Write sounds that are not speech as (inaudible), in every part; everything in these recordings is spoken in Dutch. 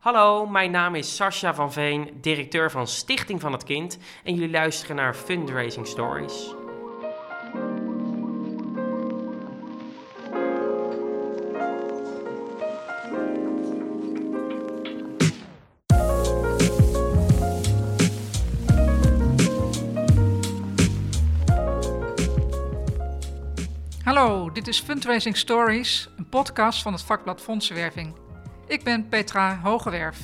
Hallo, mijn naam is Sascha van Veen, directeur van Stichting van het Kind. En jullie luisteren naar Fundraising Stories. Hallo, dit is Fundraising Stories, een podcast van het vakblad Fondsenwerving. Ik ben Petra Hogewerf.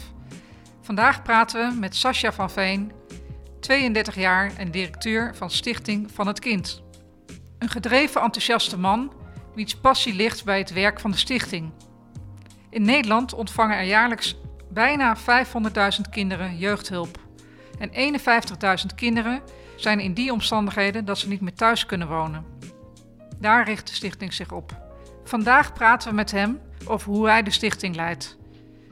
Vandaag praten we met Sascha van Veen, 32 jaar en directeur van Stichting van het Kind. Een gedreven enthousiaste man, wiens passie ligt bij het werk van de stichting. In Nederland ontvangen er jaarlijks bijna 500.000 kinderen jeugdhulp. En 51.000 kinderen zijn in die omstandigheden dat ze niet meer thuis kunnen wonen. Daar richt de stichting zich op. Vandaag praten we met hem over hoe hij de stichting leidt.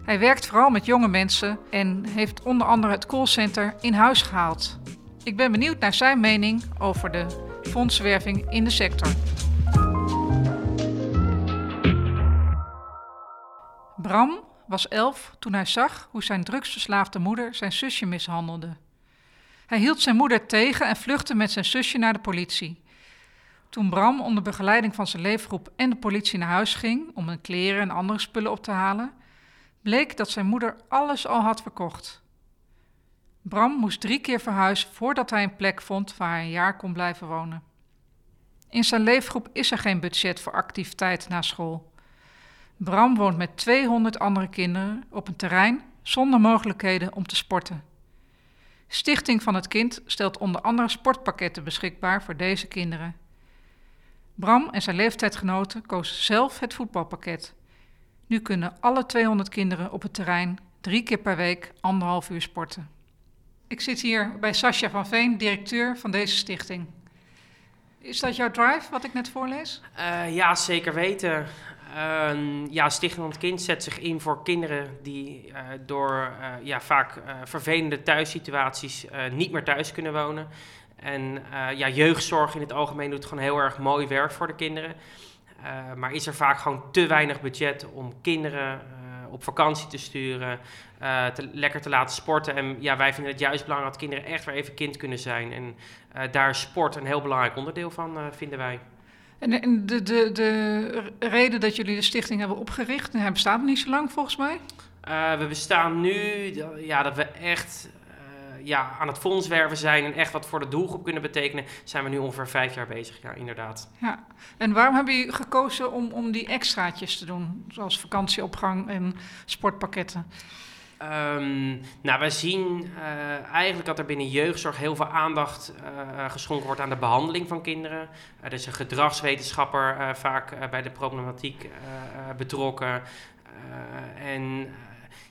Hij werkt vooral met jonge mensen en heeft onder andere het callcenter in huis gehaald. Ik ben benieuwd naar zijn mening over de fondswerving in de sector. Bram was elf toen hij zag hoe zijn drugsverslaafde moeder zijn zusje mishandelde. Hij hield zijn moeder tegen en vluchtte met zijn zusje naar de politie. Toen Bram onder begeleiding van zijn leefgroep en de politie naar huis ging om een kleren en andere spullen op te halen, bleek dat zijn moeder alles al had verkocht. Bram moest drie keer verhuizen voordat hij een plek vond waar hij een jaar kon blijven wonen. In zijn leefgroep is er geen budget voor activiteit na school. Bram woont met 200 andere kinderen op een terrein zonder mogelijkheden om te sporten. Stichting van het Kind stelt onder andere sportpakketten beschikbaar voor deze kinderen. Bram en zijn leeftijdgenoten kozen zelf het voetbalpakket. Nu kunnen alle 200 kinderen op het terrein drie keer per week anderhalf uur sporten. Ik zit hier bij Sascha van Veen, directeur van deze stichting. Is dat jouw drive, wat ik net voorlees? Uh, ja, zeker weten. Uh, ja, Stichting van het Kind zet zich in voor kinderen die uh, door uh, ja, vaak vervelende thuissituaties niet meer thuis kunnen wonen. En ja, jeugdzorg in het algemeen doet gewoon heel erg mooi werk voor de kinderen. Uh, maar is er vaak gewoon te weinig budget om kinderen uh, op vakantie te sturen, te, lekker te laten sporten. En ja, wij vinden het juist belangrijk dat kinderen echt weer even kind kunnen zijn. En daar is sport een heel belangrijk onderdeel van, vinden wij. En, de, de, de reden dat jullie de stichting hebben opgericht, hij bestaat nog niet zo lang volgens mij? we bestaan nu, ja, dat we echt ja, aan het fondswerven zijn en echt wat voor de doelgroep kunnen betekenen, zijn we nu ongeveer vijf jaar bezig. Ja, inderdaad. Ja, en waarom hebben jullie gekozen om, om die extraatjes te doen, zoals vakantieopgang en sportpakketten? Um, nou, we zien uh, eigenlijk dat er binnen jeugdzorg heel veel aandacht uh, geschonken wordt aan de behandeling van kinderen. Uh, er is een gedragswetenschapper vaak bij de problematiek betrokken. en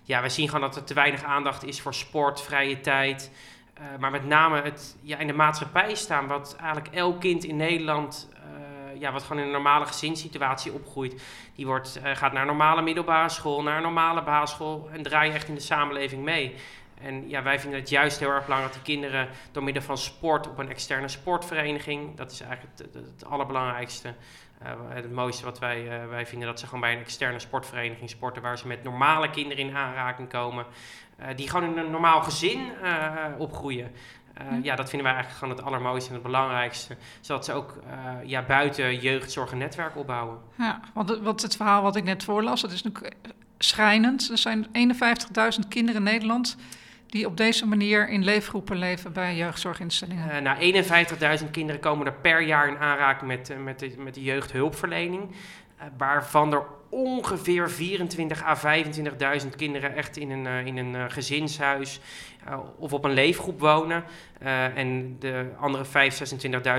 ja, we zien gewoon dat er te weinig aandacht is voor sport, vrije tijd. Uh, maar met name het ja, in de maatschappij staan, wat eigenlijk elk kind in Nederland, uh, ja, wat gewoon in een normale gezinssituatie opgroeit, die wordt, uh, gaat naar normale middelbare school, naar een normale basisschool en draait echt in de samenleving mee. En ja, wij vinden het juist heel erg belangrijk dat de kinderen door middel van sport op een externe sportvereniging, dat is eigenlijk het, het, allerbelangrijkste, het mooiste wat wij, uh, wij vinden, dat ze gewoon bij een externe sportvereniging sporten, waar ze met normale kinderen in aanraking komen, uh, die gewoon in een normaal gezin opgroeien. Uh, ja, dat vinden wij eigenlijk gewoon het allermooiste en het belangrijkste. Zodat ze ook uh, ja, buiten jeugdzorg een netwerk opbouwen. Ja, want, want het verhaal wat ik net voorlas, dat is natuurlijk schrijnend. Er zijn 51.000 kinderen in Nederland die op deze manier in leefgroepen leven bij jeugdzorginstellingen? Uh, nou, 51.000 kinderen komen er per jaar in aanraking met, uh, met, de, met de jeugdhulpverlening. Uh, waarvan er ongeveer 24 à 25.000 kinderen echt in een, in een gezinshuis of op een leefgroep wonen. en de andere 25.000,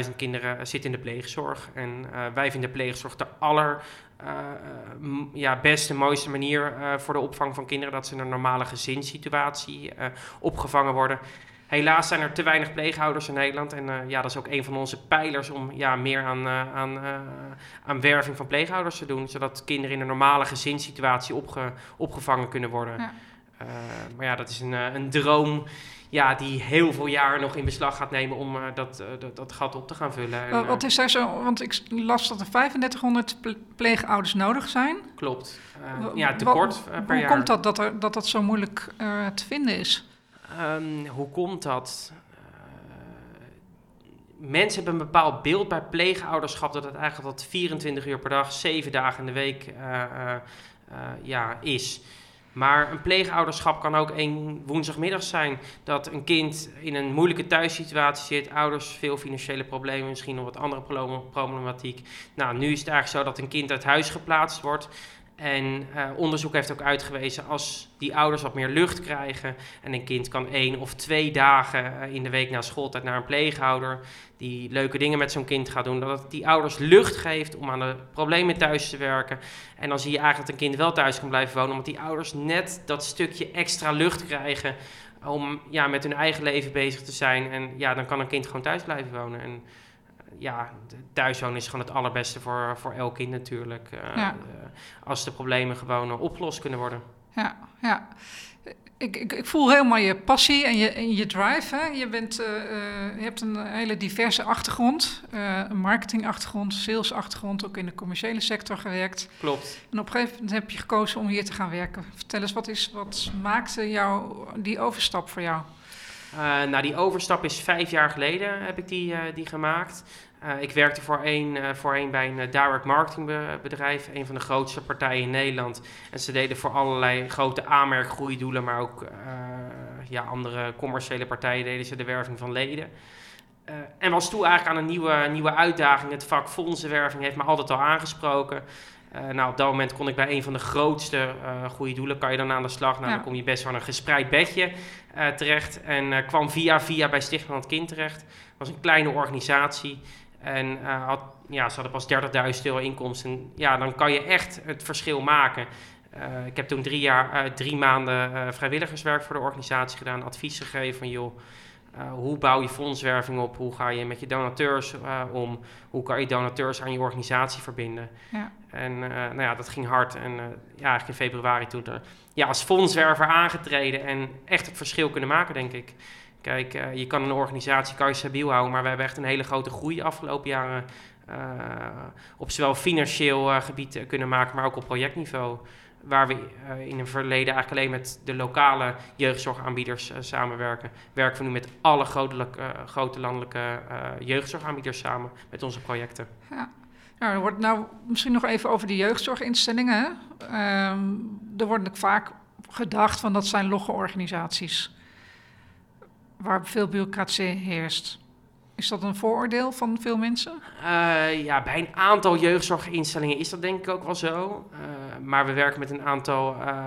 26.000 kinderen zitten in de pleegzorg. En wij vinden de pleegzorg de aller uh, ja, beste, mooiste manier uh, voor de opvang van kinderen. Dat ze in een normale gezinssituatie opgevangen worden. Helaas zijn er te weinig pleeghouders in Nederland. En ja, dat is ook een van onze pijlers om ja, meer aan, aan, aan werving van pleeghouders te doen. Zodat kinderen in een normale gezinssituatie opge, opgevangen kunnen worden. Ja. Maar ja, dat is een, een droom ja, die heel veel jaar nog in beslag gaat nemen om dat, dat, dat, gat op te gaan vullen. En, wat is daar zo? Want ik las dat er 3500 pleegouders nodig zijn. Klopt. ja, tekort per hoe komt dat dat, er, dat dat zo moeilijk te vinden is? Um, hoe komt dat? mensen hebben een bepaald beeld bij pleegouderschap dat het eigenlijk dat 24 uur per dag, 7 dagen in de week uh, uh, ja, is. Maar een pleegouderschap kan ook één woensdagmiddag zijn. Dat een kind in een moeilijke thuissituatie zit. Ouders veel financiële problemen, misschien nog wat andere problematiek. Nou, nu is het eigenlijk zo dat een kind uit huis geplaatst wordt. En uh, onderzoek heeft ook uitgewezen als die ouders wat meer lucht krijgen en een kind kan één of twee dagen uh, in de week na schooltijd naar een pleeghouder die leuke dingen met zo'n kind gaat doen, dat het die ouders lucht geeft om aan de problemen thuis te werken. En dan zie je eigenlijk dat een kind wel thuis kan blijven wonen, omdat die ouders net dat stukje extra lucht krijgen om ja, met hun eigen leven bezig te zijn. En ja, dan kan een kind gewoon thuis blijven wonen. En, ja, thuiswonen is gewoon het allerbeste voor, voor elk kind natuurlijk. Uh, als de problemen gewoon uh, opgelost kunnen worden. Ja, ja. Ik, ik, ik, voel helemaal je passie en je, en je drive. Hè? Je, bent, uh, je hebt een hele diverse achtergrond. een marketingachtergrond, salesachtergrond, ook in de commerciële sector gewerkt. Klopt. En op een gegeven moment heb je gekozen om hier te gaan werken. Vertel eens, wat, is, wat maakte jou die overstap voor jou? Uh, nou, die overstap is vijf jaar geleden heb ik die, uh, die gemaakt. Uh, ik werkte voorheen, voorheen bij een direct marketing bedrijf, een van de grootste partijen in Nederland. En ze deden voor allerlei grote aanmerkgroeidoelen, maar ook ja, andere commerciële partijen deden ze de werving van leden. en was toen eigenlijk aan een nieuwe, nieuwe uitdaging. Het vak fondsenwerving heeft me altijd al aangesproken. Uh, nou, op dat moment kon ik bij een van de grootste uh, goede doelen, kan je dan aan de slag. Nou, dan kom je best wel een gespreid bedje uh, terecht. En kwam via via bij Stichting van het Kind terecht. Het was een kleine organisatie. En had, ja, ze hadden pas 30.000 euro inkomsten. Ja, dan kan je echt het verschil maken. ik heb toen drie, jaar, drie maanden vrijwilligerswerk voor de organisatie gedaan. Advies gegeven van, joh, uh, hoe bouw je fondswerving op? Hoe ga je met je donateurs uh, om? Hoe kan je donateurs aan je organisatie verbinden? Ja. En uh, nou ja, dat ging hard. En ja, eigenlijk in februari toen ja, als fondswerver aangetreden en echt het verschil kunnen maken, denk ik. Kijk, je kan een organisatie kan je stabiel houden, maar we hebben echt een hele grote groei afgelopen jaren op zowel financieel gebied kunnen maken, maar ook op projectniveau waar we uh, in het verleden eigenlijk alleen met de lokale jeugdzorgaanbieders uh, samenwerken, werken we nu met alle grote, uh, grote landelijke jeugdzorgaanbieders samen met onze projecten. Ja. Nou, er wordt nou misschien nog even over de jeugdzorginstellingen. Um, er wordt vaak gedacht van dat zijn logge organisaties waar veel bureaucratie heerst. Is dat een vooroordeel van veel mensen? Uh, ja, bij een aantal jeugdzorginstellingen is dat denk ik ook wel zo. Uh, maar we werken met een aantal uh,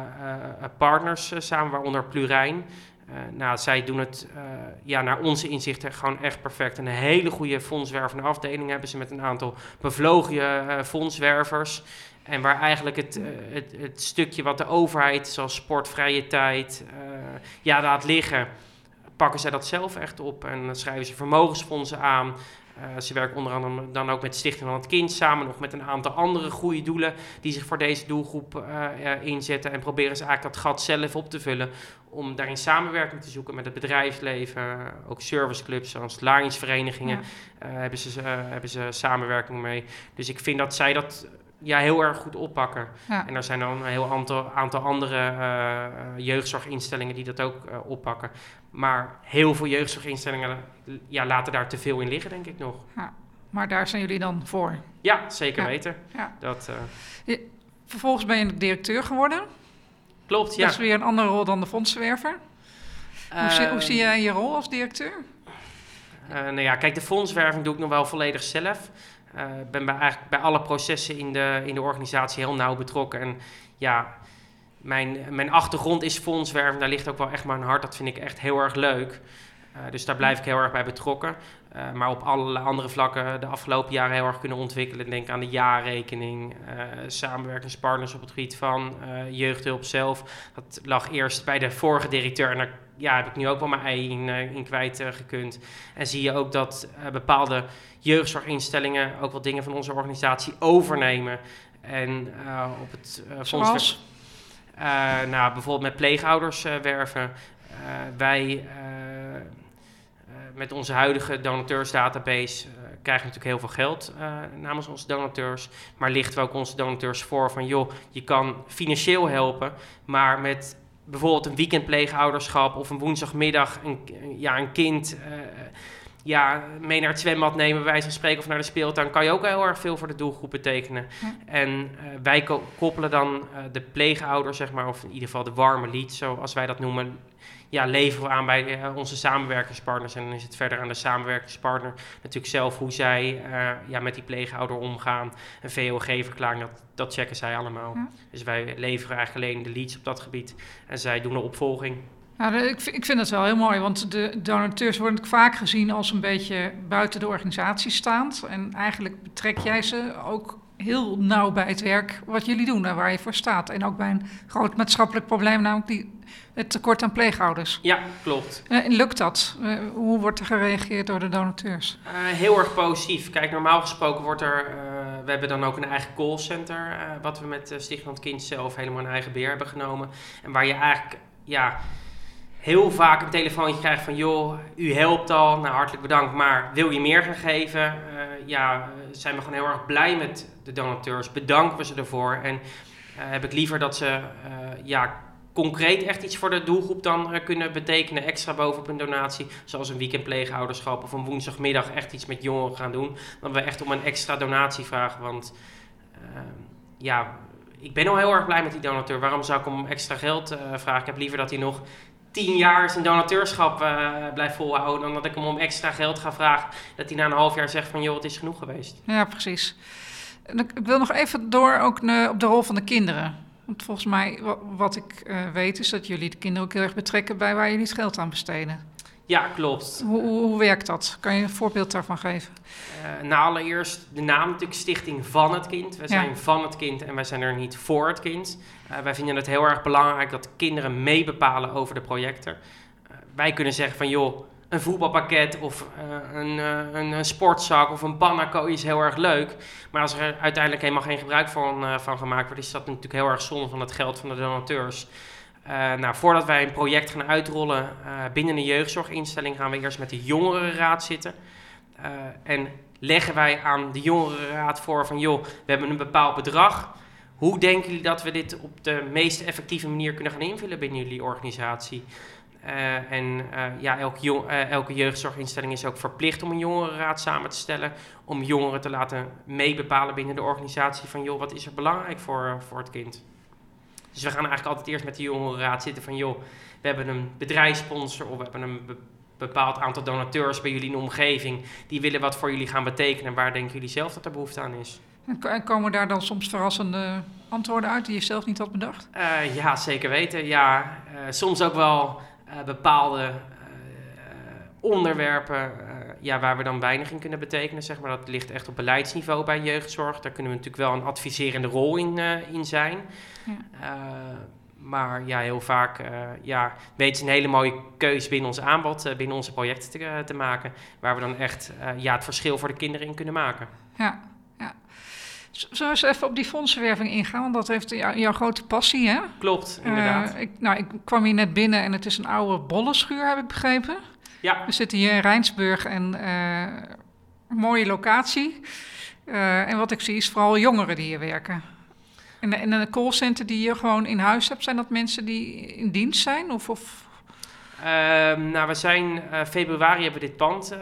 partners samen, waaronder Plurijn. nou, zij doen het ja, naar onze inzichten gewoon echt perfect. Een hele goede fondswervende afdeling hebben ze met een aantal bevlogen fondswervers. En waar eigenlijk het, het, het, stukje wat de overheid, zoals sport, vrije tijd, ja, laat liggen pakken zij dat zelf echt op en schrijven ze vermogensfondsen aan. Uh, ze werken onder andere dan ook met Stichting van het Kind samen, nog met een aantal andere goede doelen die zich voor deze doelgroep uh, inzetten. En proberen ze eigenlijk dat gat zelf op te vullen om daarin samenwerking te zoeken met het bedrijfsleven. Ook serviceclubs zoals Lionsverenigingen ja. hebben, ze, hebben ze samenwerking mee. Dus ik vind dat zij dat ja, heel erg goed oppakken. En er zijn dan een heel aantal, aantal andere uh, jeugdzorginstellingen die dat ook uh, oppakken. Maar heel veel jeugdzorginstellingen ja, laten daar te veel in liggen, denk ik nog. Ja, maar daar zijn jullie dan voor? Ja, zeker weten. Ja. Dat, uh... vervolgens ben je directeur geworden. Klopt, ja. Dat is weer een andere rol dan de fondswerver. Hoe zie, hoe zie jij je rol als directeur? nou ja, kijk, de fondswerving doe ik nog wel volledig zelf. Uh, ben bij, eigenlijk bij alle processen in de, in de organisatie heel nauw betrokken. En ja, mijn, mijn achtergrond is fondswerving. Daar ligt ook wel echt mijn hart. Dat vind ik echt heel erg leuk. Uh, dus daar blijf ik heel erg bij betrokken. Uh, maar op allerlei andere vlakken de afgelopen jaren heel erg kunnen ontwikkelen. Denk aan de jaarrekening, samenwerkingspartners op het gebied van jeugdhulp zelf. Dat lag eerst bij de vorige directeur en ja, heb ik nu ook wel mijn ei in, in kwijt gekund. En zie je ook dat bepaalde jeugdzorginstellingen ook wel dingen van onze organisatie overnemen. En op het fonds... nou, bijvoorbeeld met pleegouders werven. wij met onze huidige donateursdatabase krijgen natuurlijk heel veel geld namens onze donateurs. Maar lichten we ook onze donateurs voor van joh, je kan financieel helpen, maar met bijvoorbeeld een weekendpleegouderschap of een woensdagmiddag een, ja, een kind uh, ja, mee naar het zwembad nemen, wij van spreken, of naar de speeltuin, kan je ook heel erg veel voor de doelgroep betekenen. En uh, wij koppelen dan uh, de pleegouder, zeg maar, of in ieder geval de warme lied, zoals wij dat noemen, ja, leveren we aan bij uh, onze samenwerkingspartners. En dan is het verder aan de samenwerkingspartner natuurlijk zelf hoe zij uh, ja, met die pleegouder omgaan. Een VOG-verklaring, dat, dat checken zij allemaal. Ja. Dus wij leveren eigenlijk alleen de leads op dat gebied. En zij doen de opvolging. Ja, ik, ik vind dat wel heel mooi, want de donateurs worden vaak gezien als een beetje buiten de organisatie staand. En eigenlijk betrek jij ze ook heel nauw bij het werk wat jullie doen en waar je voor staat. En ook bij een groot maatschappelijk probleem, namelijk die, het tekort aan pleegouders. Ja, klopt. Uh, lukt dat? Uh, hoe wordt er gereageerd door de donateurs? Uh, heel erg positief. Kijk, normaal gesproken wordt er... we hebben dan ook een eigen callcenter... wat we met Stichting Kind zelf helemaal in eigen beheer hebben genomen. En waar je eigenlijk... ja heel vaak een telefoontje krijgt van joh, u helpt al, nou hartelijk bedankt, maar wil je meer gaan geven? Uh, ja, zijn we gewoon heel erg blij met de donateurs, bedanken we ze ervoor en uh, heb ik liever dat ze ja, concreet echt iets voor de doelgroep dan kunnen betekenen, extra bovenop een donatie, zoals een weekendpleegouderschap of een woensdagmiddag echt iets met jongeren gaan doen, dan we echt om een extra donatie vragen, want ja, ik ben al heel erg blij met die donateur. Waarom zou ik om extra geld vragen? Ik heb liever dat hij nog tien jaar zijn donateurschap uh, blijft volhouden. Dan dat ik hem om extra geld ga vragen. Dat hij na een half jaar zegt van joh, het is genoeg geweest. Ja, precies. Ik wil nog even door ook op de rol van de kinderen. Want volgens mij, wat ik uh, weet, is dat jullie de kinderen ook heel erg betrekken bij waar jullie het geld aan besteden. Ja, klopt. Hoe, hoe, werkt dat? Kan je een voorbeeld daarvan geven? Uh, nou, allereerst de naam natuurlijk Stichting van het Kind. We zijn van het kind en wij zijn er niet voor het kind. Uh, wij vinden het heel erg belangrijk dat kinderen meebepalen over de projecten. Uh, wij kunnen zeggen van joh, een voetbalpakket of een, een, een, sportzak of een panaco is heel erg leuk. Maar als er uiteindelijk helemaal geen gebruik van, van gemaakt wordt, is dat natuurlijk heel erg zonde van het geld van de donateurs. Uh, nou, voordat wij een project gaan uitrollen uh, binnen een jeugdzorginstelling, gaan we eerst met de jongerenraad zitten. Uh, en leggen wij aan de jongerenraad voor van, joh, we hebben een bepaald bedrag. Hoe denken jullie dat we dit op de meest effectieve manier kunnen gaan invullen binnen jullie organisatie? en ja, elke, jong, elke jeugdzorginstelling is ook verplicht om een jongerenraad samen te stellen. Om jongeren te laten meebepalen binnen de organisatie van, joh, wat is er belangrijk voor, voor het kind? Dus we gaan eigenlijk altijd eerst met de jongerenraad zitten van... joh, we hebben een bedrijfssponsor of we hebben een bepaald aantal donateurs bij jullie in de omgeving... die willen wat voor jullie gaan betekenen. Waar denken jullie zelf dat er behoefte aan is? En komen daar dan soms verrassende antwoorden uit die je zelf niet had bedacht? Uh, ja, zeker weten. Ja, uh, soms ook wel uh, bepaalde onderwerpen ja, waar we dan weinig in kunnen betekenen. Zeg maar. Dat ligt echt op beleidsniveau bij jeugdzorg. Daar kunnen we natuurlijk wel een adviserende rol in, in zijn. Ja. Uh, maar ja, heel vaak ja, weten ze een hele mooie keuze binnen ons aanbod, binnen onze projecten te, te, maken. Waar we dan echt ja, het verschil voor de kinderen in kunnen maken. Ja, ja. Zullen we eens even op die fondsenwerving ingaan? Want dat heeft jou, jouw grote passie, hè? Klopt, inderdaad. ik, nou, ik kwam hier net binnen en het is een oude bollenschuur, heb ik begrepen. Ja. We zitten hier in Rijnsburg en mooie locatie. en wat ik zie is vooral jongeren die hier werken. En, en een callcenter die je gewoon in huis hebt, zijn dat mensen die in dienst zijn? Of, of? Uh, nou, we zijn uh, februari hebben we dit pand,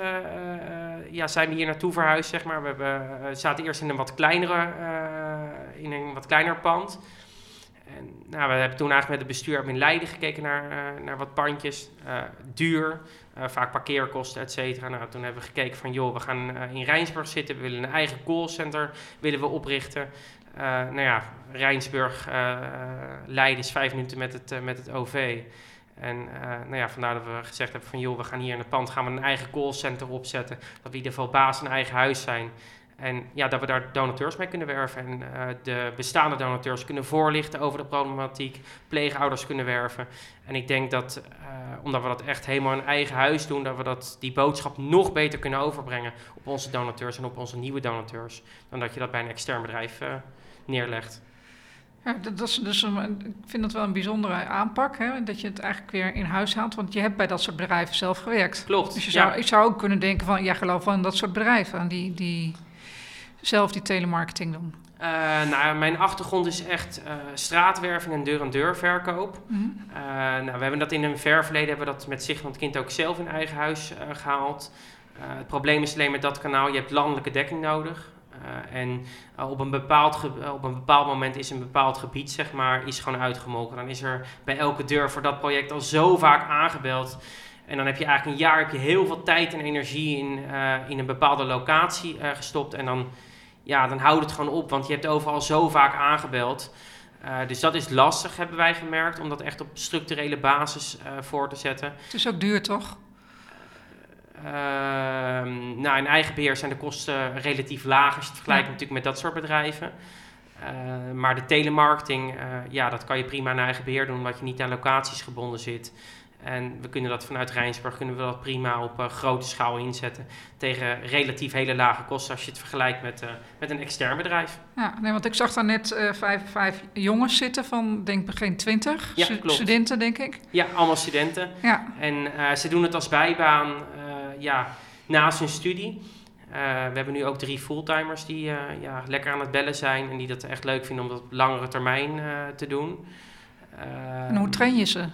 ja, zijn we hier naartoe verhuisd, zeg maar. We hebben, zaten eerst in een wat kleinere, in een wat kleiner pand. En, nou, we hebben toen eigenlijk met het bestuur in Leiden gekeken naar, naar wat pandjes. duur, vaak parkeerkosten, et cetera. Nou, toen hebben we gekeken van, joh, we gaan in Rijnsburg zitten. We willen een eigen callcenter willen we oprichten. Nou ja, Rijnsburg, Leiden is vijf minuten met het, met het OV. En nou ja, vandaar dat we gezegd hebben van joh, we gaan hier in het pand gaan we een eigen callcenter opzetten. Dat we in ieder geval baas in eigen huis zijn. En ja, dat we daar donateurs mee kunnen werven. En de bestaande donateurs kunnen voorlichten over de problematiek. Pleegouders kunnen werven. En ik denk dat, omdat we dat echt helemaal in eigen huis doen, dat we dat, die boodschap nog beter kunnen overbrengen op onze donateurs en op onze nieuwe donateurs. Dan dat je dat bij een extern bedrijf neerlegt. Ja, dat, dat is dus een, ik vind dat wel een bijzondere aanpak, hè, dat je het eigenlijk weer in huis haalt. Want je hebt bij dat soort bedrijven zelf gewerkt. Klopt. Dus je ja. zou, ik zou ook kunnen denken van, ja, geloof wel in dat soort bedrijven, die, die zelf die telemarketing doen. Uh, nou, mijn achtergrond is echt uh, straatwerving en deur-aan-deur verkoop. Mhm. Uh, nou, we hebben dat in een ver verleden hebben we dat met zich van het kind ook zelf in eigen huis gehaald. het probleem is alleen met dat kanaal, je hebt landelijke dekking nodig. en op, een bepaald op een bepaald moment is een bepaald gebied, zeg maar, is gewoon uitgemolken. Dan is er bij elke deur voor dat project al zo vaak aangebeld. En dan heb je eigenlijk een jaar heb je heel veel tijd en energie in, in een bepaalde locatie gestopt. En dan ja, dan houdt het gewoon op, want je hebt overal zo vaak aangebeld. Uh, dus dat is lastig, hebben wij gemerkt, om dat echt op structurele basis uh, voor te zetten. Het is ook duur, toch? Uh, nou, in eigen beheer zijn de kosten relatief laag als je het vergelijkt ja. natuurlijk met dat soort bedrijven. maar de telemarketing, ja, dat kan je prima in eigen beheer doen, omdat je niet aan locaties gebonden zit. En we kunnen dat vanuit Rijnsburg kunnen we dat prima op uh, grote schaal inzetten. Tegen relatief hele lage kosten als je het vergelijkt met, uh, met een extern bedrijf. Ja, nee, want ik zag daar net uh, vijf, vijf jongens zitten van denk begin twintig. Ja, Stu- studenten, denk ik. Ja, allemaal studenten. Ja. En ze doen het als bijbaan ja, naast hun studie. we hebben nu ook drie fulltimers die ja, lekker aan het bellen zijn. En die dat echt leuk vinden om dat op langere termijn te doen. en hoe train je ze?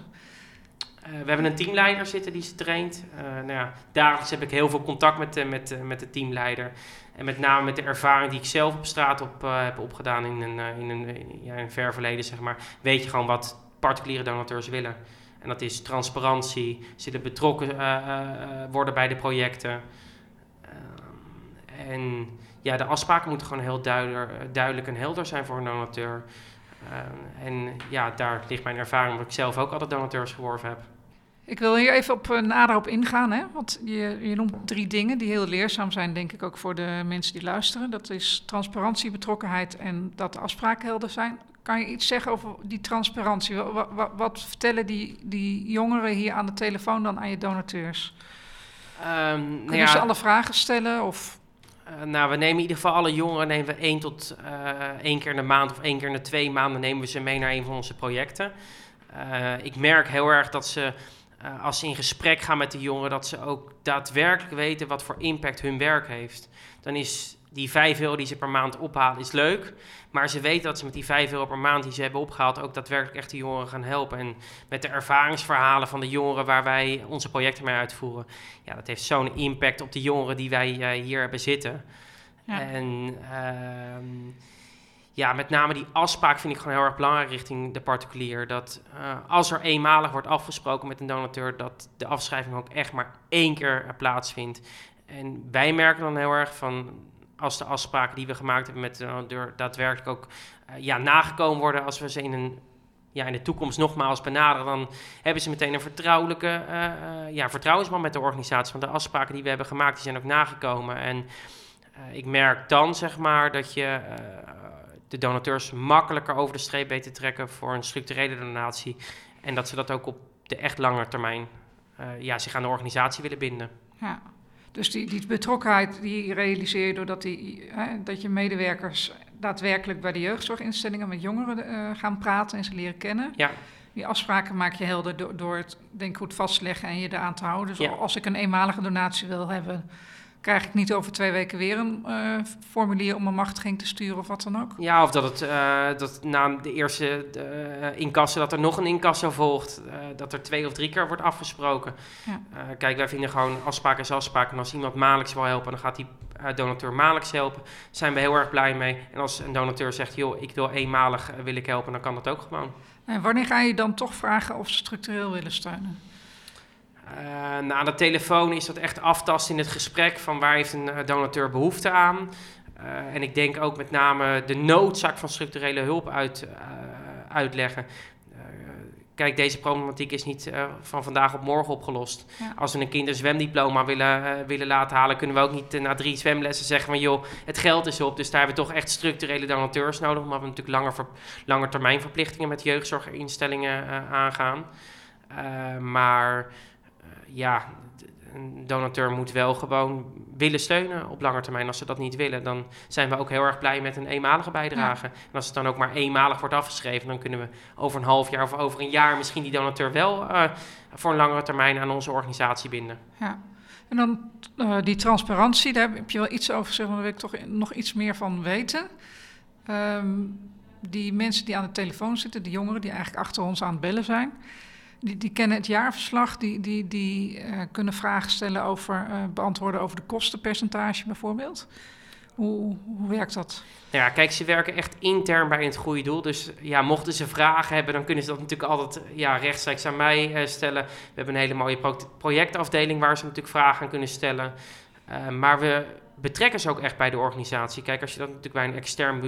Uh, we hebben een teamleider zitten die ze traint. Uh, nou ja, dagelijks heb ik heel veel contact met, uh, met, met de teamleider. En met name met de ervaring die ik zelf op straat op, heb opgedaan in een, in, een, ja, in ver verleden, zeg maar. Weet je gewoon wat particuliere donateurs willen. En dat is transparantie, ze willen betrokken worden bij de projecten. Ehm, en ja, de afspraken moeten gewoon heel duidelijk, duidelijk en helder zijn voor een donateur. Uh, en ja, daar ligt mijn ervaring, omdat ik zelf ook altijd donateurs geworven heb. Ik wil hier even op, uh, nader op ingaan, hè? want je, je noemt drie dingen die heel leerzaam zijn, denk ik ook voor de mensen die luisteren. Dat is transparantie, betrokkenheid en dat de afspraken helder zijn. Kan je iets zeggen over die transparantie? Wat, wat, wat vertellen die, die jongeren hier aan de telefoon dan aan je donateurs? Um, Kunnen nou ja, ze alle vragen stellen? Of? Uh, nou, we nemen in ieder geval alle jongeren nemen we één tot uh, één keer in de maand of één keer in de twee maanden nemen we ze mee naar een van onze projecten. Uh, ik merk heel erg dat ze, als ze in gesprek gaan met de jongeren, dat ze ook daadwerkelijk weten wat voor impact hun werk heeft. Dan is die 5 euro die ze per maand ophalen, is leuk. Maar ze weten dat ze met die 5 euro per maand die ze hebben opgehaald ook daadwerkelijk echt de jongeren gaan helpen. En met de ervaringsverhalen van de jongeren waar wij onze projecten mee uitvoeren. Ja, dat heeft zo'n impact op de jongeren die wij uh, hier hebben zitten. Ja. En uh, ja, met name die afspraak vind ik gewoon heel erg belangrijk richting de particulier. Dat uh, als er eenmalig wordt afgesproken met een donateur, dat de afschrijving ook echt maar één keer plaatsvindt. En wij merken dan heel erg van als de afspraken die we gemaakt hebben met de donateur daadwerkelijk ook uh, ja, nagekomen worden als we ze in een ja, in de toekomst nogmaals benaderen, dan hebben ze meteen een vertrouwelijke uh, ja, vertrouwensband met de organisatie. Want de afspraken die we hebben gemaakt, die zijn ook nagekomen. En ik merk dan, zeg maar, dat je de donateurs makkelijker over de streep weet te trekken voor een structurele donatie. En dat ze dat ook op de echt lange termijn ja, zich aan de organisatie willen binden. Ja. Dus die, die betrokkenheid die realiseer je doordat die, hè, dat je medewerkers daadwerkelijk bij de jeugdzorginstellingen met jongeren uh, gaan praten en ze leren kennen. Ja. Die afspraken maak je helder door, door het denk ik goed vastleggen en je eraan te houden. Dus Ja. als ik een eenmalige donatie wil hebben, krijg ik niet over twee weken weer een eh, formulier om een machtiging te sturen of wat dan ook. Ja, of dat het uh, dat na de eerste uh, incasso dat er nog een incasso volgt. Dat er twee of drie keer wordt afgesproken. Ja. Kijk, wij vinden gewoon afspraak is afspraak. En als iemand maandelijks wil helpen, dan gaat die donateur maandelijks helpen. Daar zijn we heel erg blij mee. En als een donateur zegt, joh, ik wil eenmalig wil ik helpen, dan kan dat ook gewoon. En wanneer ga je dan toch vragen of ze structureel willen steunen? Uh, nou, aan de telefoon is dat echt aftasten in het gesprek van waar heeft een uh, donateur behoefte aan. Uh, en ik denk ook met name de noodzaak van structurele hulp uit, uitleggen. kijk, deze problematiek is niet van vandaag op morgen opgelost. Ja. Als we een kind een zwemdiploma willen, willen laten halen, kunnen we ook niet na drie zwemlessen zeggen van joh, het geld is op. Dus daar hebben we toch echt structurele donateurs nodig, omdat we natuurlijk langer, ver, langer termijn verplichtingen met jeugdzorginstellingen aangaan. maar ja, een donateur moet wel gewoon willen steunen op lange termijn. Als ze dat niet willen, dan zijn we ook heel erg blij met een eenmalige bijdrage. En als het dan ook maar eenmalig wordt afgeschreven, dan kunnen we over een half jaar of over een jaar misschien die donateur wel uh, voor een langere termijn aan onze organisatie binden. Ja. En dan uh, die transparantie, daar heb je wel iets over gezegd, daar wil ik toch nog iets meer van weten. Um, die mensen die aan de telefoon zitten, de jongeren die eigenlijk achter ons aan het bellen zijn, die, die kennen het jaarverslag, die, die, die uh, kunnen vragen stellen over, uh, beantwoorden over de kostenpercentage bijvoorbeeld. Hoe, hoe werkt dat? Ja, kijk, ze werken echt intern bij het goede doel. Dus ja, mochten ze vragen hebben, dan kunnen ze dat natuurlijk altijd ja, rechtstreeks aan mij uh, stellen. We hebben een hele mooie pro projectafdeling waar ze natuurlijk vragen aan kunnen stellen. maar we betrekken ze ook echt bij de organisatie. Kijk, als je dan natuurlijk bij een extern,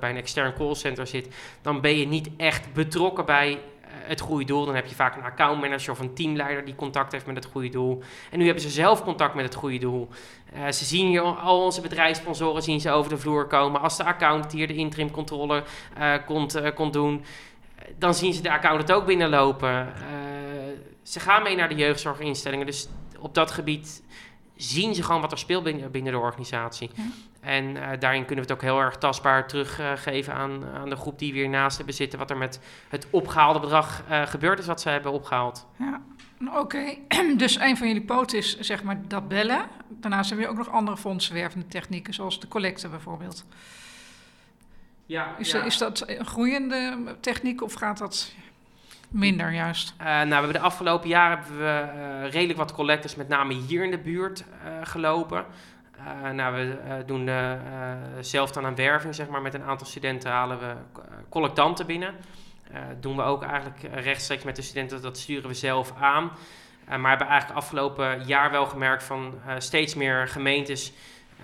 bij een extern callcenter zit, dan ben je niet echt betrokken bij het goede doel. Dan heb je vaak een accountmanager of een teamleider die contact heeft met het goede doel. En nu hebben ze zelf contact met het goede doel. Uh, ze zien hier al onze bedrijfssponsoren zien ze over de vloer komen. Als de accountant hier de interim controle komt, uh, komt doen, dan zien ze de accountant ook binnenlopen. ze gaan mee naar de jeugdzorginstellingen. Dus op dat gebied zien ze gewoon wat er speelt binnen, binnen de organisatie. En uh, daarin kunnen we het ook heel erg tastbaar teruggeven uh, aan, aan de groep die we hier naast hebben zitten. Wat er met het opgehaalde bedrag uh, gebeurd is, wat ze hebben opgehaald. Ja, oké. Okay. (clears throat) dus een van jullie poten is zeg maar dat bellen. Daarnaast hebben we ook nog andere fondswervende technieken, zoals de collecte bijvoorbeeld. Ja, is, ja. is dat een groeiende techniek of gaat dat minder juist? Uh, nou, we hebben de afgelopen jaren hebben we uh, redelijk wat collectors, met name hier in de buurt, uh, gelopen. Uh, nou, we uh, doen uh, zelf dan een werving, zeg maar. Met een aantal studenten halen we collectanten binnen. doen we ook eigenlijk rechtstreeks met de studenten, dat sturen we zelf aan. maar hebben eigenlijk afgelopen jaar wel gemerkt van steeds meer gemeentes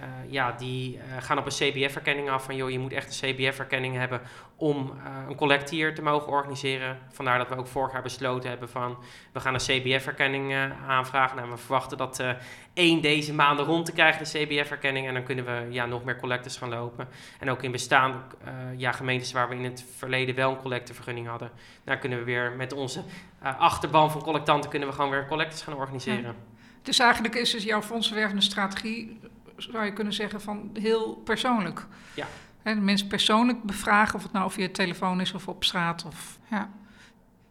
uh, ja, die uh, gaan op een CBF-erkenning af. Van joh, je moet echt een CBF-erkenning hebben om uh, een collect hier te mogen organiseren. Vandaar dat we ook vorig jaar besloten hebben van we gaan een CBF-erkenning aanvragen. Nou, we verwachten dat één deze maanden rond te krijgen, de CBF-erkenning. En dan kunnen we ja, nog meer collectors gaan lopen. En ook in bestaande ja, gemeentes waar we in het verleden wel een collectevergunning hadden. Daar kunnen we weer met onze achterban van collectanten kunnen we gewoon weer collectors gaan organiseren. Dus eigenlijk is dus jouw fondsenwervende strategie zou je kunnen zeggen, van heel persoonlijk. Ja. En mensen persoonlijk bevragen, of het nou via telefoon is of op straat. Of, ja.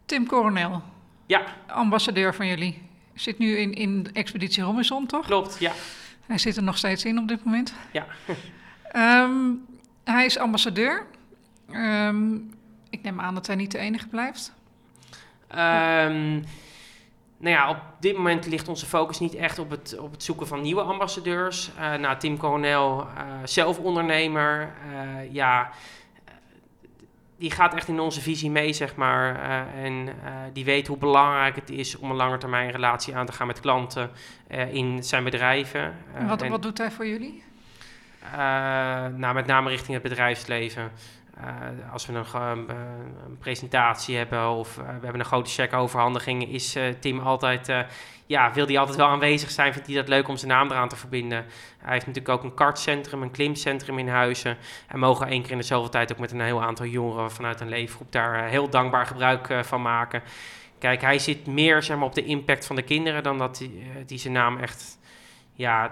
Tim Coronel. Ja. Ambassadeur van jullie. Zit nu in, in de Expeditie Robinson, toch? Klopt, ja. Hij zit er nog steeds in op dit moment. Ja. um, (laughs) hij is ambassadeur. Um, ik neem aan dat hij niet de enige blijft. Um, nou ja, op dit moment ligt onze focus niet echt op het, op het zoeken van nieuwe ambassadeurs. Uh, nou, Tim Coronel, uh, zelf ondernemer, uh, ja, die gaat echt in onze visie mee, zeg maar. en die weet hoe belangrijk het is om een lange termijn relatie aan te gaan met klanten in zijn bedrijven. wat, en, wat doet hij voor jullie? nou, met name richting het bedrijfsleven. Uh, als we een, uh, een, presentatie hebben of uh, we hebben een grote checkoverhandiging, is Tim altijd, ja, wil hij altijd wel aanwezig zijn, vindt hij dat leuk om zijn naam eraan te verbinden. Hij heeft natuurlijk ook een kartcentrum, een klimcentrum in Huizen en mogen één keer in dezelfde tijd ook met een heel aantal jongeren vanuit een leefgroep daar heel dankbaar gebruik van maken. Kijk, hij zit meer zeg maar, op de impact van de kinderen dan dat hij zijn naam echt, ja,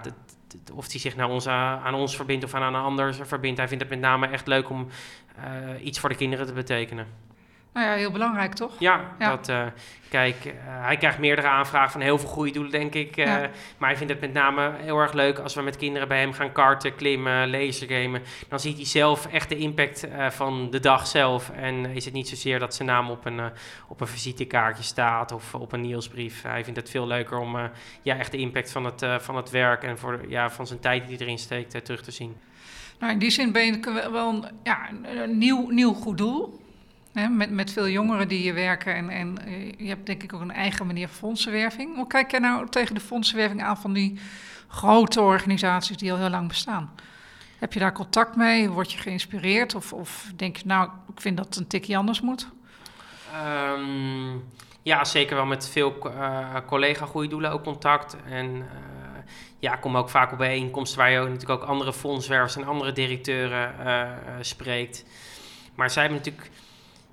of hij zich naar ons, aan ons verbindt of aan een ander verbindt. Hij vindt het met name echt leuk om iets voor de kinderen te betekenen. Nou ja, heel belangrijk toch? Ja, ja. Dat, uh, kijk, uh, hij krijgt meerdere aanvragen van heel veel goede doelen, denk ik. Uh, ja. Maar hij vindt het met name heel erg leuk als we met kinderen bij hem gaan karten, klimmen, lasergamen. Dan ziet hij zelf echt de impact van de dag zelf. En is het niet zozeer dat zijn naam op een, op een visitekaartje staat of op een nieuwsbrief. Hij vindt het veel leuker om ja, echt de impact van het, van het werk en voor, ja, van zijn tijd die hij erin steekt terug te zien. Nou, in die zin ben je wel een, ja, een nieuw, nieuw goed doel. Met, met veel jongeren die hier werken. En, en je hebt denk ik ook een eigen manier fondsenwerving. Hoe kijk jij nou tegen de fondsenwerving aan van die grote organisaties die al heel lang bestaan? Heb je daar contact mee? Word je geïnspireerd? Of, of denk je, nou, ik vind dat het een tikje anders moet? Um, ja, zeker wel met veel uh, collega-goede doelen ook contact. En uh, ja, kom ook vaak op bijeenkomsten waar je natuurlijk ook andere fondswervers en andere directeuren spreekt. Maar zij hebben natuurlijk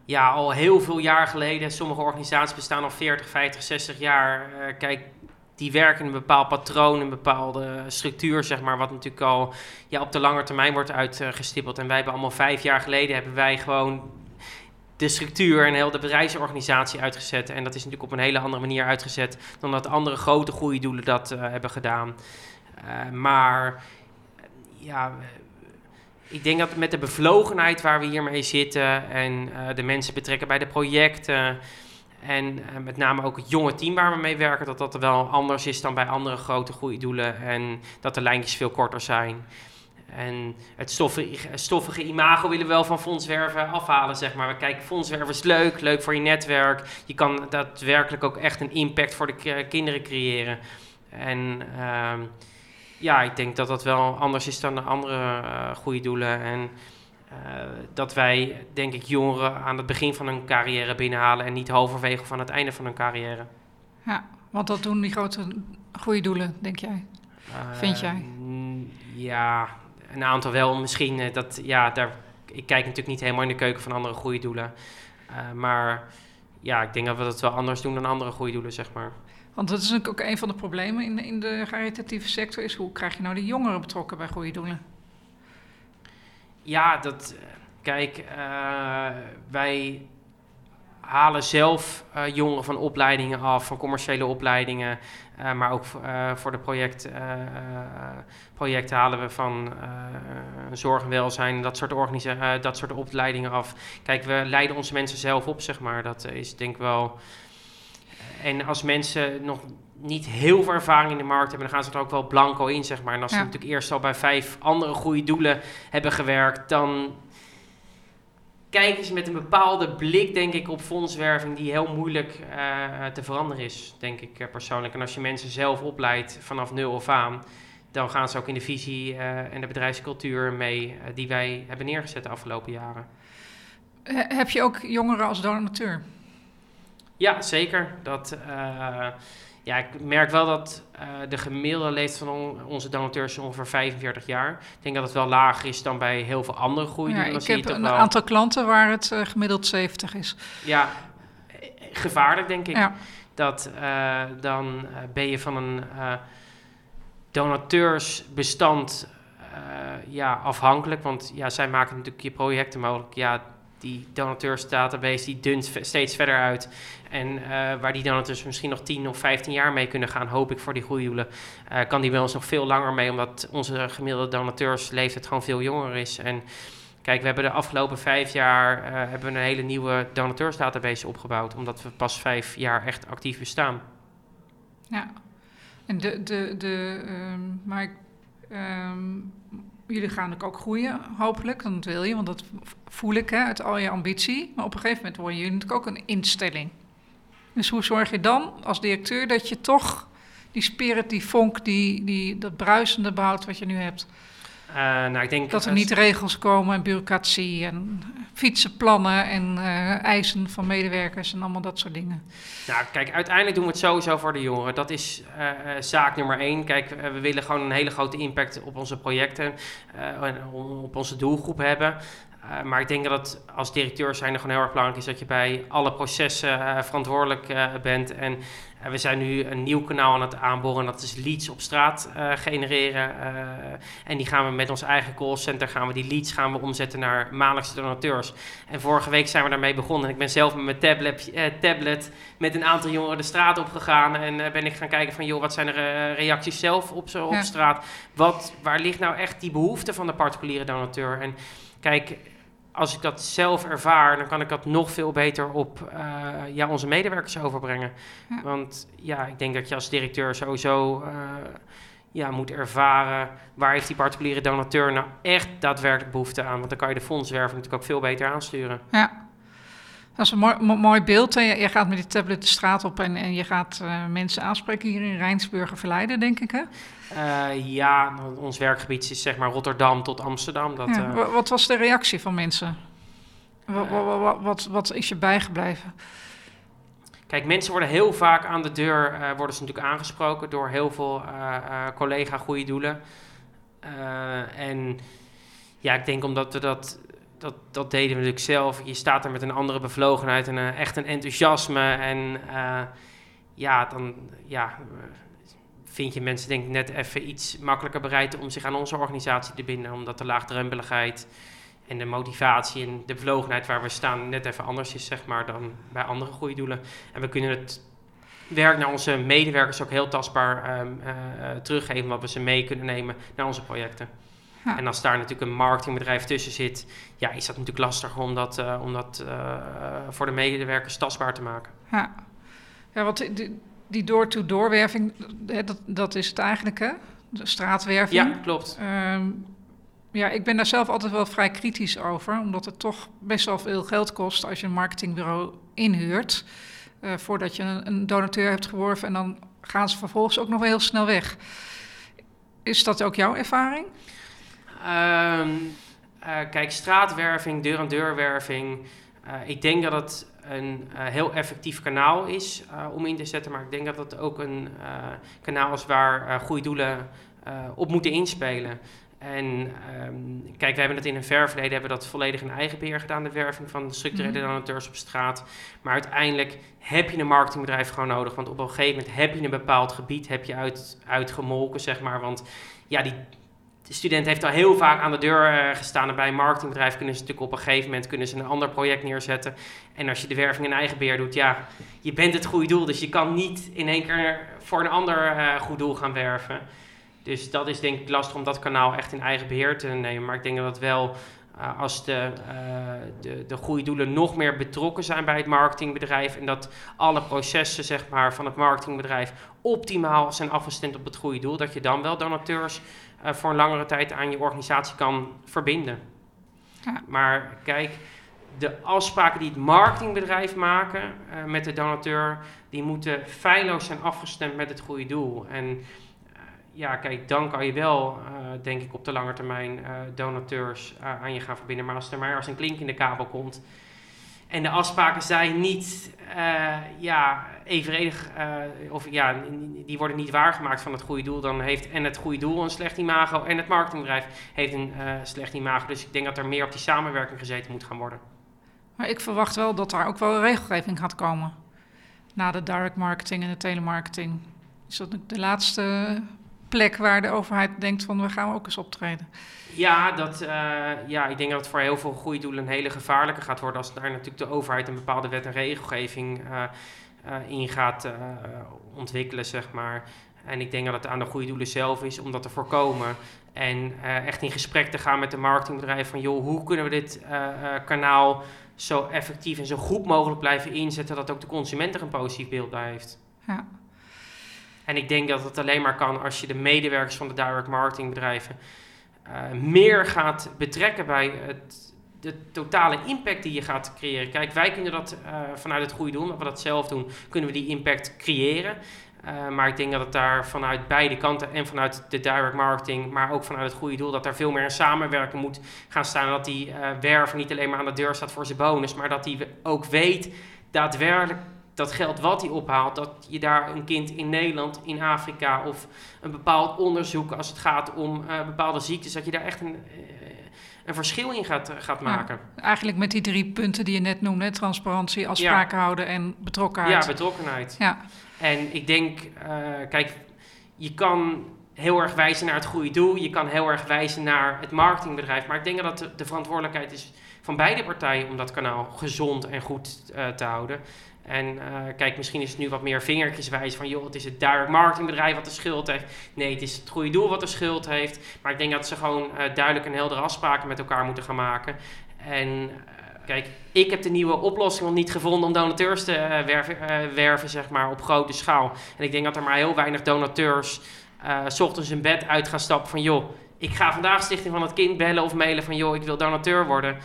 ja, al heel veel jaar geleden. Sommige organisaties bestaan al 40, 50, 60 jaar. kijk, die werken in een bepaald patroon, een bepaalde structuur, zeg maar, wat natuurlijk al ja, op de lange termijn wordt uitgestippeld. En wij hebben allemaal vijf jaar geleden hebben wij gewoon de structuur en heel de bedrijfsorganisatie uitgezet. En dat is natuurlijk op een hele andere manier uitgezet dan dat andere grote goede doelen dat uh, hebben gedaan. Uh, maar ja, ik denk dat met de bevlogenheid waar we hiermee zitten en uh, de mensen betrekken bij de projecten. En met name ook het jonge team waar we mee werken, dat dat wel anders is dan bij andere grote goede doelen. En dat de lijntjes veel korter zijn. En het stoffige, stoffige, imago willen we wel van fondswerven afhalen, zeg maar. Kijk, fondswerven is leuk, leuk voor je netwerk. Je kan daadwerkelijk ook echt een impact voor de kinderen creëren. En uh, ja, ik denk dat dat wel anders is dan de andere uh, goede doelen. En uh, dat wij, denk ik, jongeren aan het begin van hun carrière binnenhalen... en niet halverwege van het einde van hun carrière. Ja, want dat doen die grote goede doelen, denk jij? Vind jij? Ja, een aantal wel misschien. Dat, ja, daar, ik kijk natuurlijk niet helemaal in de keuken van andere goede doelen. Uh, maar ja, ik denk dat we dat wel anders doen dan andere goede doelen, zeg maar. Want dat is natuurlijk ook een van de problemen in in de caritatieve sector... is hoe krijg je nou de jongeren betrokken bij goede doelen? Ja, dat... Kijk, uh, wij halen zelf uh, jongeren van opleidingen af, van commerciële opleidingen. Maar ook voor de project, projecten halen we van zorg en welzijn, dat soort, organisa dat soort opleidingen af. Kijk, we leiden onze mensen zelf op, zeg maar. Dat is denk ik wel... En als mensen nog niet heel veel ervaring in de markt hebben, dan gaan ze er ook wel blanco in, zeg maar. En als ja. ze natuurlijk eerst al bij vijf andere goede doelen hebben gewerkt, dan kijken ze met een bepaalde blik, denk ik, op fondswerving die heel moeilijk uh, te veranderen is, denk ik uh, persoonlijk. En als je mensen zelf opleidt vanaf nul of aan, dan gaan ze ook in de visie uh, en de bedrijfscultuur mee die wij hebben neergezet de afgelopen jaren. heb je ook jongeren als donateur? Ja, zeker. Dat ja, ik merk wel dat uh, de gemiddelde leeftijd van on onze donateurs is ongeveer 45 jaar. Ik denk dat het wel lager is dan bij heel veel andere groeien. Ja, ik heb een wel... aantal klanten waar het uh, gemiddeld 70 is. Ja, gevaarlijk denk ik. Ja. Dat dan ben je van een donateursbestand ja, afhankelijk. Want ja, zij maken natuurlijk je projecten mogelijk. Ja, die donateursdatabase die dunt steeds verder uit. En uh, waar die donateurs misschien nog 10 of 15 jaar mee kunnen gaan, hoop ik voor die groeidoelen, uh, kan die bij ons nog veel langer mee, omdat onze gemiddelde donateursleeftijd gewoon veel jonger is. En kijk, we hebben de afgelopen vijf jaar uh, hebben we een hele nieuwe donateursdatabase opgebouwd, omdat we pas vijf jaar echt actief bestaan. Ja, en de, de, de, um, maar um, jullie gaan ook groeien, hopelijk. Dat wil je, want dat voel ik hè, uit al je ambitie. Maar op een gegeven moment worden jullie natuurlijk ook een instelling. Dus hoe zorg je dan als directeur dat je toch die spirit, die vonk, die, die, dat bruisende behoudt wat je nu hebt? Uh, nou, ik denk dat er niet regels komen en bureaucratie en fietsenplannen en uh, eisen van medewerkers en allemaal dat soort dingen. Nou, kijk, uiteindelijk doen we het sowieso voor de jongeren. Dat is uh, zaak nummer één. Kijk, we willen gewoon een hele grote impact op onze projecten, op onze doelgroep hebben. Uh, maar ik denk dat het als directeur zijn er gewoon heel erg belangrijk is dat je bij alle processen uh, verantwoordelijk uh, bent. En we zijn nu een nieuw kanaal aan het aanboren. Dat is leads op straat genereren. en die gaan we met ons eigen callcenter gaan we die leads gaan we omzetten naar maandelijkse donateurs. En vorige week zijn we daarmee begonnen. En ik ben zelf met mijn tablet, tablet met een aantal jongeren de straat op gegaan. En ben ik gaan kijken van joh, wat zijn de reacties zelf op, zo, op ja. straat? Wat, waar ligt nou echt die behoefte van de particuliere donateur? En kijk, als ik dat zelf ervaar, dan kan ik dat nog veel beter op uh, ja, onze medewerkers overbrengen. Ja. Want ja, ik denk dat je als directeur sowieso uh, ja, moet ervaren waar heeft die particuliere donateur nou echt daadwerkelijk behoefte aan. Want dan kan je de fondswerving natuurlijk ook veel beter aansturen. Ja. Dat is een mooi, mooi beeld. Je, je, gaat met die tablet de straat op en, en je gaat uh, mensen aanspreken hier in Rijnsburg verleiden, denk ik, hè? Uh, ja, ons werkgebied is zeg maar Rotterdam tot Amsterdam. Dat, ja, uh, wat was de reactie van mensen? Wat, wat, wat, wat, is je bijgebleven? Kijk, mensen worden heel vaak aan de deur worden ze natuurlijk aangesproken door heel veel collega goede doelen. en ja, ik denk omdat we dat dat, dat deden we natuurlijk zelf. Je staat er met een andere bevlogenheid en uh, echt een enthousiasme. En uh, ja, dan ja, vind je mensen denk ik net even iets makkelijker bereid om zich aan onze organisatie te binden. Omdat de laagdrempeligheid en de motivatie en de bevlogenheid waar we staan net even anders is, zeg maar, dan bij andere goede doelen. En we kunnen het werk naar onze medewerkers ook heel tastbaar um, uh, teruggeven, wat we ze mee kunnen nemen naar onze projecten. Ja. En als daar natuurlijk een marketingbedrijf tussen zit, ja, is dat natuurlijk lastig om dat, uh, om dat voor de medewerkers tastbaar te maken. Ja, ja want die, die door-to-door werving, dat, dat is het eigenlijk, hè? De straatwerving. Ja, klopt. Um, ja, ik ben daar zelf altijd wel vrij kritisch over, omdat het toch best wel veel geld kost als je een marketingbureau inhuurt. Uh, voordat je een, een, donateur hebt geworven en dan gaan ze vervolgens ook nog wel heel snel weg. Is dat ook jouw ervaring? Um, kijk, straatwerving, deur-aan-deurwerving. Uh, ik denk dat het een heel effectief kanaal is om in te zetten, maar ik denk dat het ook een kanaal is waar goede doelen op moeten inspelen. En um, kijk, we hebben het in een ver verleden hebben we dat volledig in eigen beheer gedaan, de werving van structurele donateurs op straat. Maar uiteindelijk heb je een marketingbedrijf gewoon nodig. Want op een gegeven moment heb je een bepaald gebied heb je uit, uitgemolken, zeg maar. Want ja, die de student heeft al heel vaak aan de deur uh, gestaan. En bij een marketingbedrijf kunnen ze natuurlijk op een gegeven moment kunnen ze een ander project neerzetten. En als je de werving in eigen beheer doet, ja, je bent het goede doel. Dus je kan niet in één keer voor een ander uh, goed doel gaan werven. Dus dat is denk ik lastig om dat kanaal echt in eigen beheer te nemen. Maar ik denk dat wel, uh, als de, de, de goede doelen nog meer betrokken zijn bij het marketingbedrijf en dat alle processen zeg maar, van het marketingbedrijf optimaal zijn afgestemd op het goede doel, dat je dan wel donateurs uh, voor een langere tijd aan je organisatie kan verbinden. Ja. Maar kijk, de afspraken die het marketingbedrijf maken met de donateur, die moeten feilloos zijn afgestemd met het goede doel. En ja, kijk, dan kan je wel, denk ik, op de lange termijn donateurs aan je gaan verbinden. Maar als er maar als een klink in de kabel komt en de afspraken zijn niet ja, evenredig, of ja, die worden niet waargemaakt van het goede doel, dan heeft en het goede doel een slecht imago en het marketingbedrijf heeft een slecht imago. Dus ik denk dat er meer op die samenwerking gezeten moet gaan worden. Maar ik verwacht wel dat er ook wel regelgeving gaat komen na de direct marketing en de telemarketing. Is dat de laatste plek waar de overheid denkt van we gaan ook eens optreden. Ja, dat, uh, ja, ik denk dat het voor heel veel goede doelen een hele gevaarlijke gaat worden als daar natuurlijk de overheid een bepaalde wet en regelgeving uh, uh, in gaat ontwikkelen, zeg maar. En ik denk dat het aan de goede doelen zelf is om dat te voorkomen. En echt in gesprek te gaan met de marketingbedrijven van joh, hoe kunnen we dit kanaal zo effectief en zo goed mogelijk blijven inzetten dat ook de consument er een positief beeld bij heeft. Ja. En ik denk dat het alleen maar kan als je de medewerkers van de direct marketing bedrijven uh, meer gaat betrekken bij het, de totale impact die je gaat creëren. Kijk, wij kunnen dat uh, vanuit het goede doen, dat we dat zelf doen, kunnen we die impact creëren. Uh, maar ik denk dat het daar vanuit beide kanten en vanuit de direct marketing, maar ook vanuit het goede doel, dat daar veel meer een samenwerking moet gaan staan. Dat die werver niet alleen maar aan de deur staat voor zijn bonus, maar dat hij ook weet daadwerkelijk dat geld wat hij ophaalt, dat je daar een kind in Nederland, in Afrika of een bepaald onderzoek als het gaat om uh, bepaalde ziektes, dat je daar echt een, uh, een verschil in gaat, uh, gaat maken. Ja, eigenlijk met die drie punten die je net noemde, transparantie, afspraken ja. houden en betrokkenheid. Ja, betrokkenheid. Ja. En ik denk, kijk, je kan heel erg wijzen naar het goede doel, je kan heel erg wijzen naar het marketingbedrijf, maar ik denk dat de, de verantwoordelijkheid is van beide partijen om dat kanaal gezond en goed te houden. En uh, kijk, misschien is het nu wat meer vingertjeswijs van... joh, het is het direct marketingbedrijf wat de schuld heeft. Nee, het is het goede doel wat de schuld heeft. Maar ik denk dat ze gewoon uh, duidelijk en heldere afspraken met elkaar moeten gaan maken. En uh, kijk, ik heb de nieuwe oplossing nog niet gevonden... om donateurs te werven, werven, zeg maar, op grote schaal. En ik denk dat er maar heel weinig donateurs... s ochtends in bed uit gaan stappen van... joh, ik ga vandaag Stichting van het Kind bellen of mailen van... joh, ik wil donateur worden...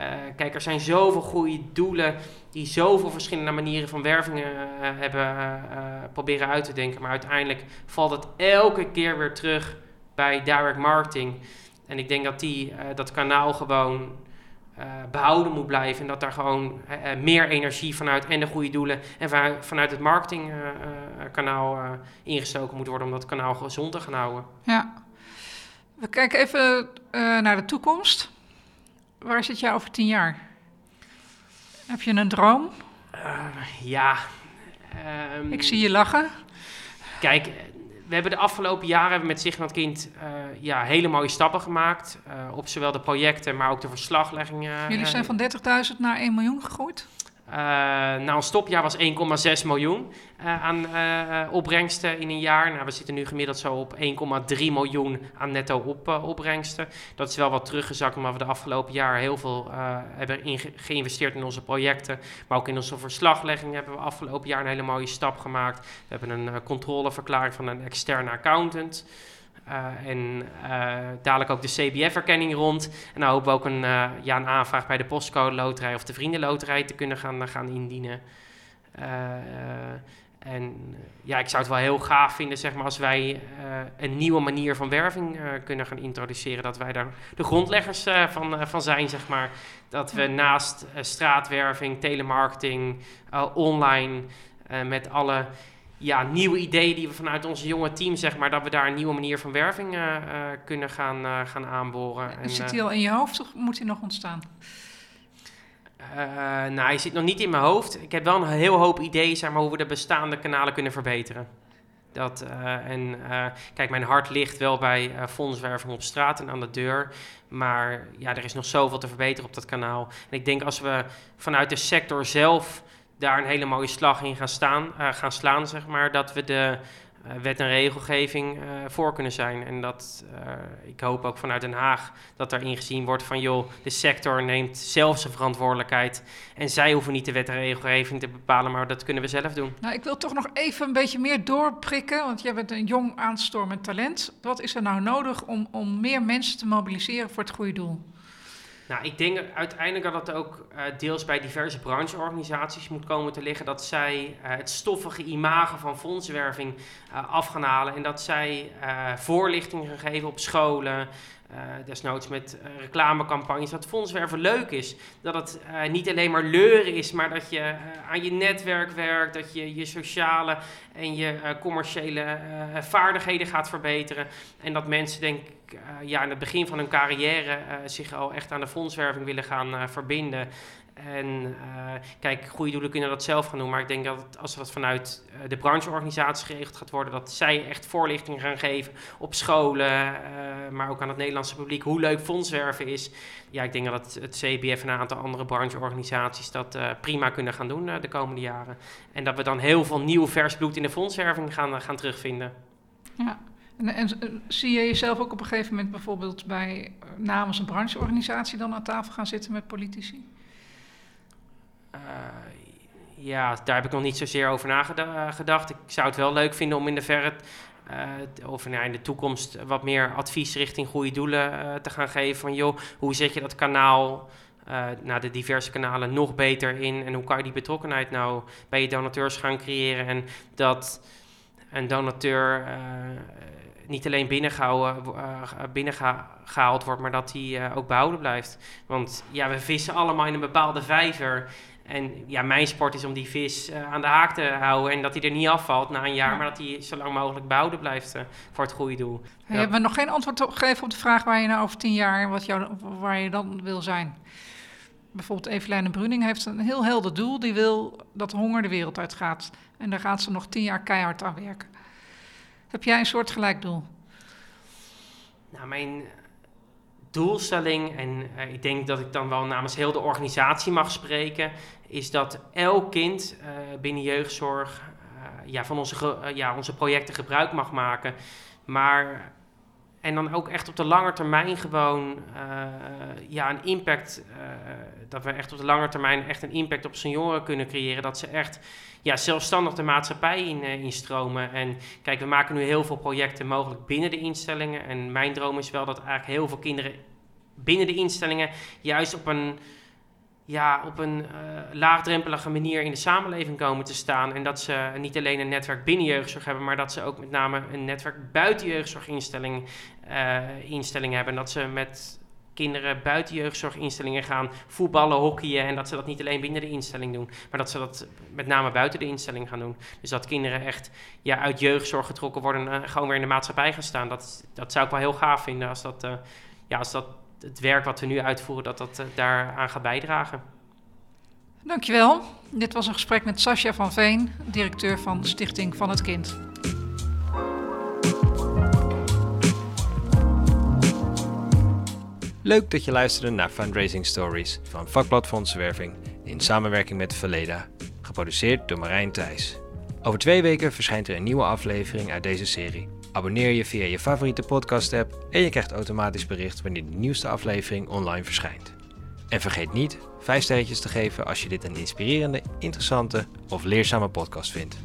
Uh, kijk, er zijn zoveel goede doelen die zoveel verschillende manieren van wervingen uh, hebben uh, proberen uit te denken. Maar uiteindelijk valt het elke keer weer terug bij direct marketing. En ik denk dat die, dat kanaal gewoon behouden moet blijven. En dat daar gewoon meer energie vanuit en de goede doelen en vanuit het marketingkanaal ingestoken moet worden om dat kanaal gezond te gaan houden. Ja. We kijken even naar de toekomst. Waar zit jij over tien jaar? Heb je een droom? ja. Ehm, Ik zie je lachen. Kijk, we hebben de afgelopen jaren hebben met Sigmund Kind uh, ja, hele mooie stappen gemaakt. Uh, op zowel de projecten, maar ook de verslagleggingen. Jullie zijn van 30.000 naar 1 miljoen gegroeid? Nou, ons stopjaar was 1,6 miljoen uh, aan uh, opbrengsten in een jaar. Nou, we zitten nu gemiddeld zo op 1,3 miljoen aan netto op, opbrengsten. Dat is wel wat teruggezakt, omdat we de afgelopen jaar heel veel hebben geïnvesteerd in onze projecten. Maar ook in onze verslaglegging hebben we afgelopen jaar een hele mooie stap gemaakt. We hebben een controleverklaring van een externe accountant. Uh, en uh, dadelijk ook de CBF-erkenning rond. En nou hopen we ook een, uh, ja, een aanvraag bij de postcode loterij of de vriendenloterij te kunnen gaan, gaan indienen. en ja, ik zou het wel heel gaaf vinden zeg maar, als wij een nieuwe manier van werving kunnen gaan introduceren. Dat wij daar de grondleggers van, van zijn, zeg maar. Dat we naast straatwerving, telemarketing, online, met alle ja, nieuwe ideeën die we vanuit onze jonge team, zeg maar, dat we daar een nieuwe manier van werving uh, uh, kunnen gaan, uh, gaan aanboren. En, zit hij al in je hoofd of moet hij nog ontstaan? nou, hij zit nog niet in mijn hoofd. Ik heb wel een heel hoop ideeën, zeg maar, hoe we de bestaande kanalen kunnen verbeteren. Dat, en kijk, mijn hart ligt wel bij fondswerving op straat en aan de deur. Maar ja, er is nog zoveel te verbeteren op dat kanaal. En ik denk als we vanuit de sector zelf daar een hele mooie slag in gaan, staan, uh, gaan slaan, zeg maar, dat we de uh, wet en regelgeving uh, voor kunnen zijn. En dat ik hoop ook vanuit Den Haag dat daarin gezien wordt van joh, de sector neemt zelf zijn verantwoordelijkheid. En zij hoeven niet de wet en regelgeving te bepalen, maar dat kunnen we zelf doen. Nou, ik wil toch nog even een beetje meer doorprikken, want jij bent een jong aanstormend talent. Wat is er nou nodig om, om meer mensen te mobiliseren voor het goede doel? Nou, ik denk uiteindelijk dat het ook uh, deels bij diverse brancheorganisaties moet komen te liggen. Dat zij uh, het stoffige imago van fondswerving uh, af gaan halen. En dat zij voorlichting gaan geven op scholen. Desnoods met reclamecampagnes. Dat fondswerven leuk is. Dat het niet alleen maar leuren is, maar dat je aan je netwerk werkt. Dat je je sociale en je commerciële vaardigheden gaat verbeteren. En dat mensen denk ik ja, in het begin van hun carrière zich al echt aan de fondswerving willen gaan verbinden. En uh, kijk, goede doelen kunnen dat zelf gaan doen. Maar ik denk dat als dat vanuit uh, de brancheorganisatie geregeld gaat worden, dat zij echt voorlichting gaan geven op scholen, maar ook aan het Nederlandse publiek, hoe leuk fondswerven is. Ja, ik denk dat het, CBF en een aantal andere brancheorganisaties dat prima kunnen gaan doen de komende jaren. En dat we dan heel veel nieuw vers bloed in de fondswerving gaan, gaan terugvinden. Ja. En, en, zie je jezelf ook op een gegeven moment bijvoorbeeld bij eh, namens een brancheorganisatie dan aan tafel gaan zitten met politici? Uh, ja, daar heb ik nog niet zozeer over nagedacht. Ik zou het wel leuk vinden om in de verre uh, of nou, in de toekomst wat meer advies richting goede doelen uh, te gaan geven. Van joh, hoe zet je dat kanaal, uh, de diverse kanalen nog beter in? En hoe kan je die betrokkenheid nou bij je donateurs gaan creëren? En dat een donateur niet alleen binnengehaald wordt, maar dat die ook behouden blijft. Want ja, we vissen allemaal in een bepaalde vijver. En ja, mijn sport is om die vis uh, aan de haak te houden en dat hij er niet afvalt na een jaar, maar dat hij zo lang mogelijk behouden blijft voor het goede doel. Hey, ja. Hebben we nog geen antwoord gegeven op de vraag waar je nou over tien jaar, wat jou, waar je dan wil zijn? Bijvoorbeeld Eveline Bruning heeft een heel helder doel. Die wil dat honger de wereld uitgaat. En daar gaat ze nog tien jaar keihard aan werken. Heb jij een soort gelijk doel? Nou, mijn doelstelling, en uh, ik denk dat ik dan wel namens heel de organisatie mag spreken, is dat elk kind uh, binnen jeugdzorg uh, ja, van onze, ja, onze projecten gebruik mag maken. Maar en dan ook echt op de lange termijn gewoon ja, een impact, dat we echt op de lange termijn echt een impact op senioren kunnen creëren. Dat ze echt ja, zelfstandig de maatschappij in, instromen. En kijk, we maken nu heel veel projecten mogelijk binnen de instellingen. En mijn droom is wel dat eigenlijk heel veel kinderen binnen de instellingen juist op een, ja, op een uh, laagdrempelige manier in de samenleving komen te staan. En dat ze niet alleen een netwerk binnen jeugdzorg hebben, maar dat ze ook met name een netwerk buiten jeugdzorginstellingen uh, instellingen hebben. En dat ze met kinderen buiten jeugdzorginstellingen gaan voetballen, hockeyen. En dat ze dat niet alleen binnen de instelling doen, maar dat ze dat met name buiten de instelling gaan doen. Dus dat kinderen echt ja, uit jeugdzorg getrokken worden en gewoon weer in de maatschappij gaan staan. Dat, dat zou ik wel heel gaaf vinden als dat, uh, ja, als dat het werk wat we nu uitvoeren, dat dat daaraan gaat bijdragen. Dankjewel. Dit was een gesprek met Sascha van Veen, directeur van Stichting van het Kind. Leuk dat je luisterde naar Fundraising Stories van Vakblad Fondsenwerving in samenwerking met Verleda, geproduceerd door Marijn Thijs. Over twee weken verschijnt er een nieuwe aflevering uit deze serie. Abonneer je via je favoriete podcast-app en je krijgt automatisch bericht wanneer de nieuwste aflevering online verschijnt. En vergeet niet 5 sterretjes te geven als je dit een inspirerende, interessante of leerzame podcast vindt.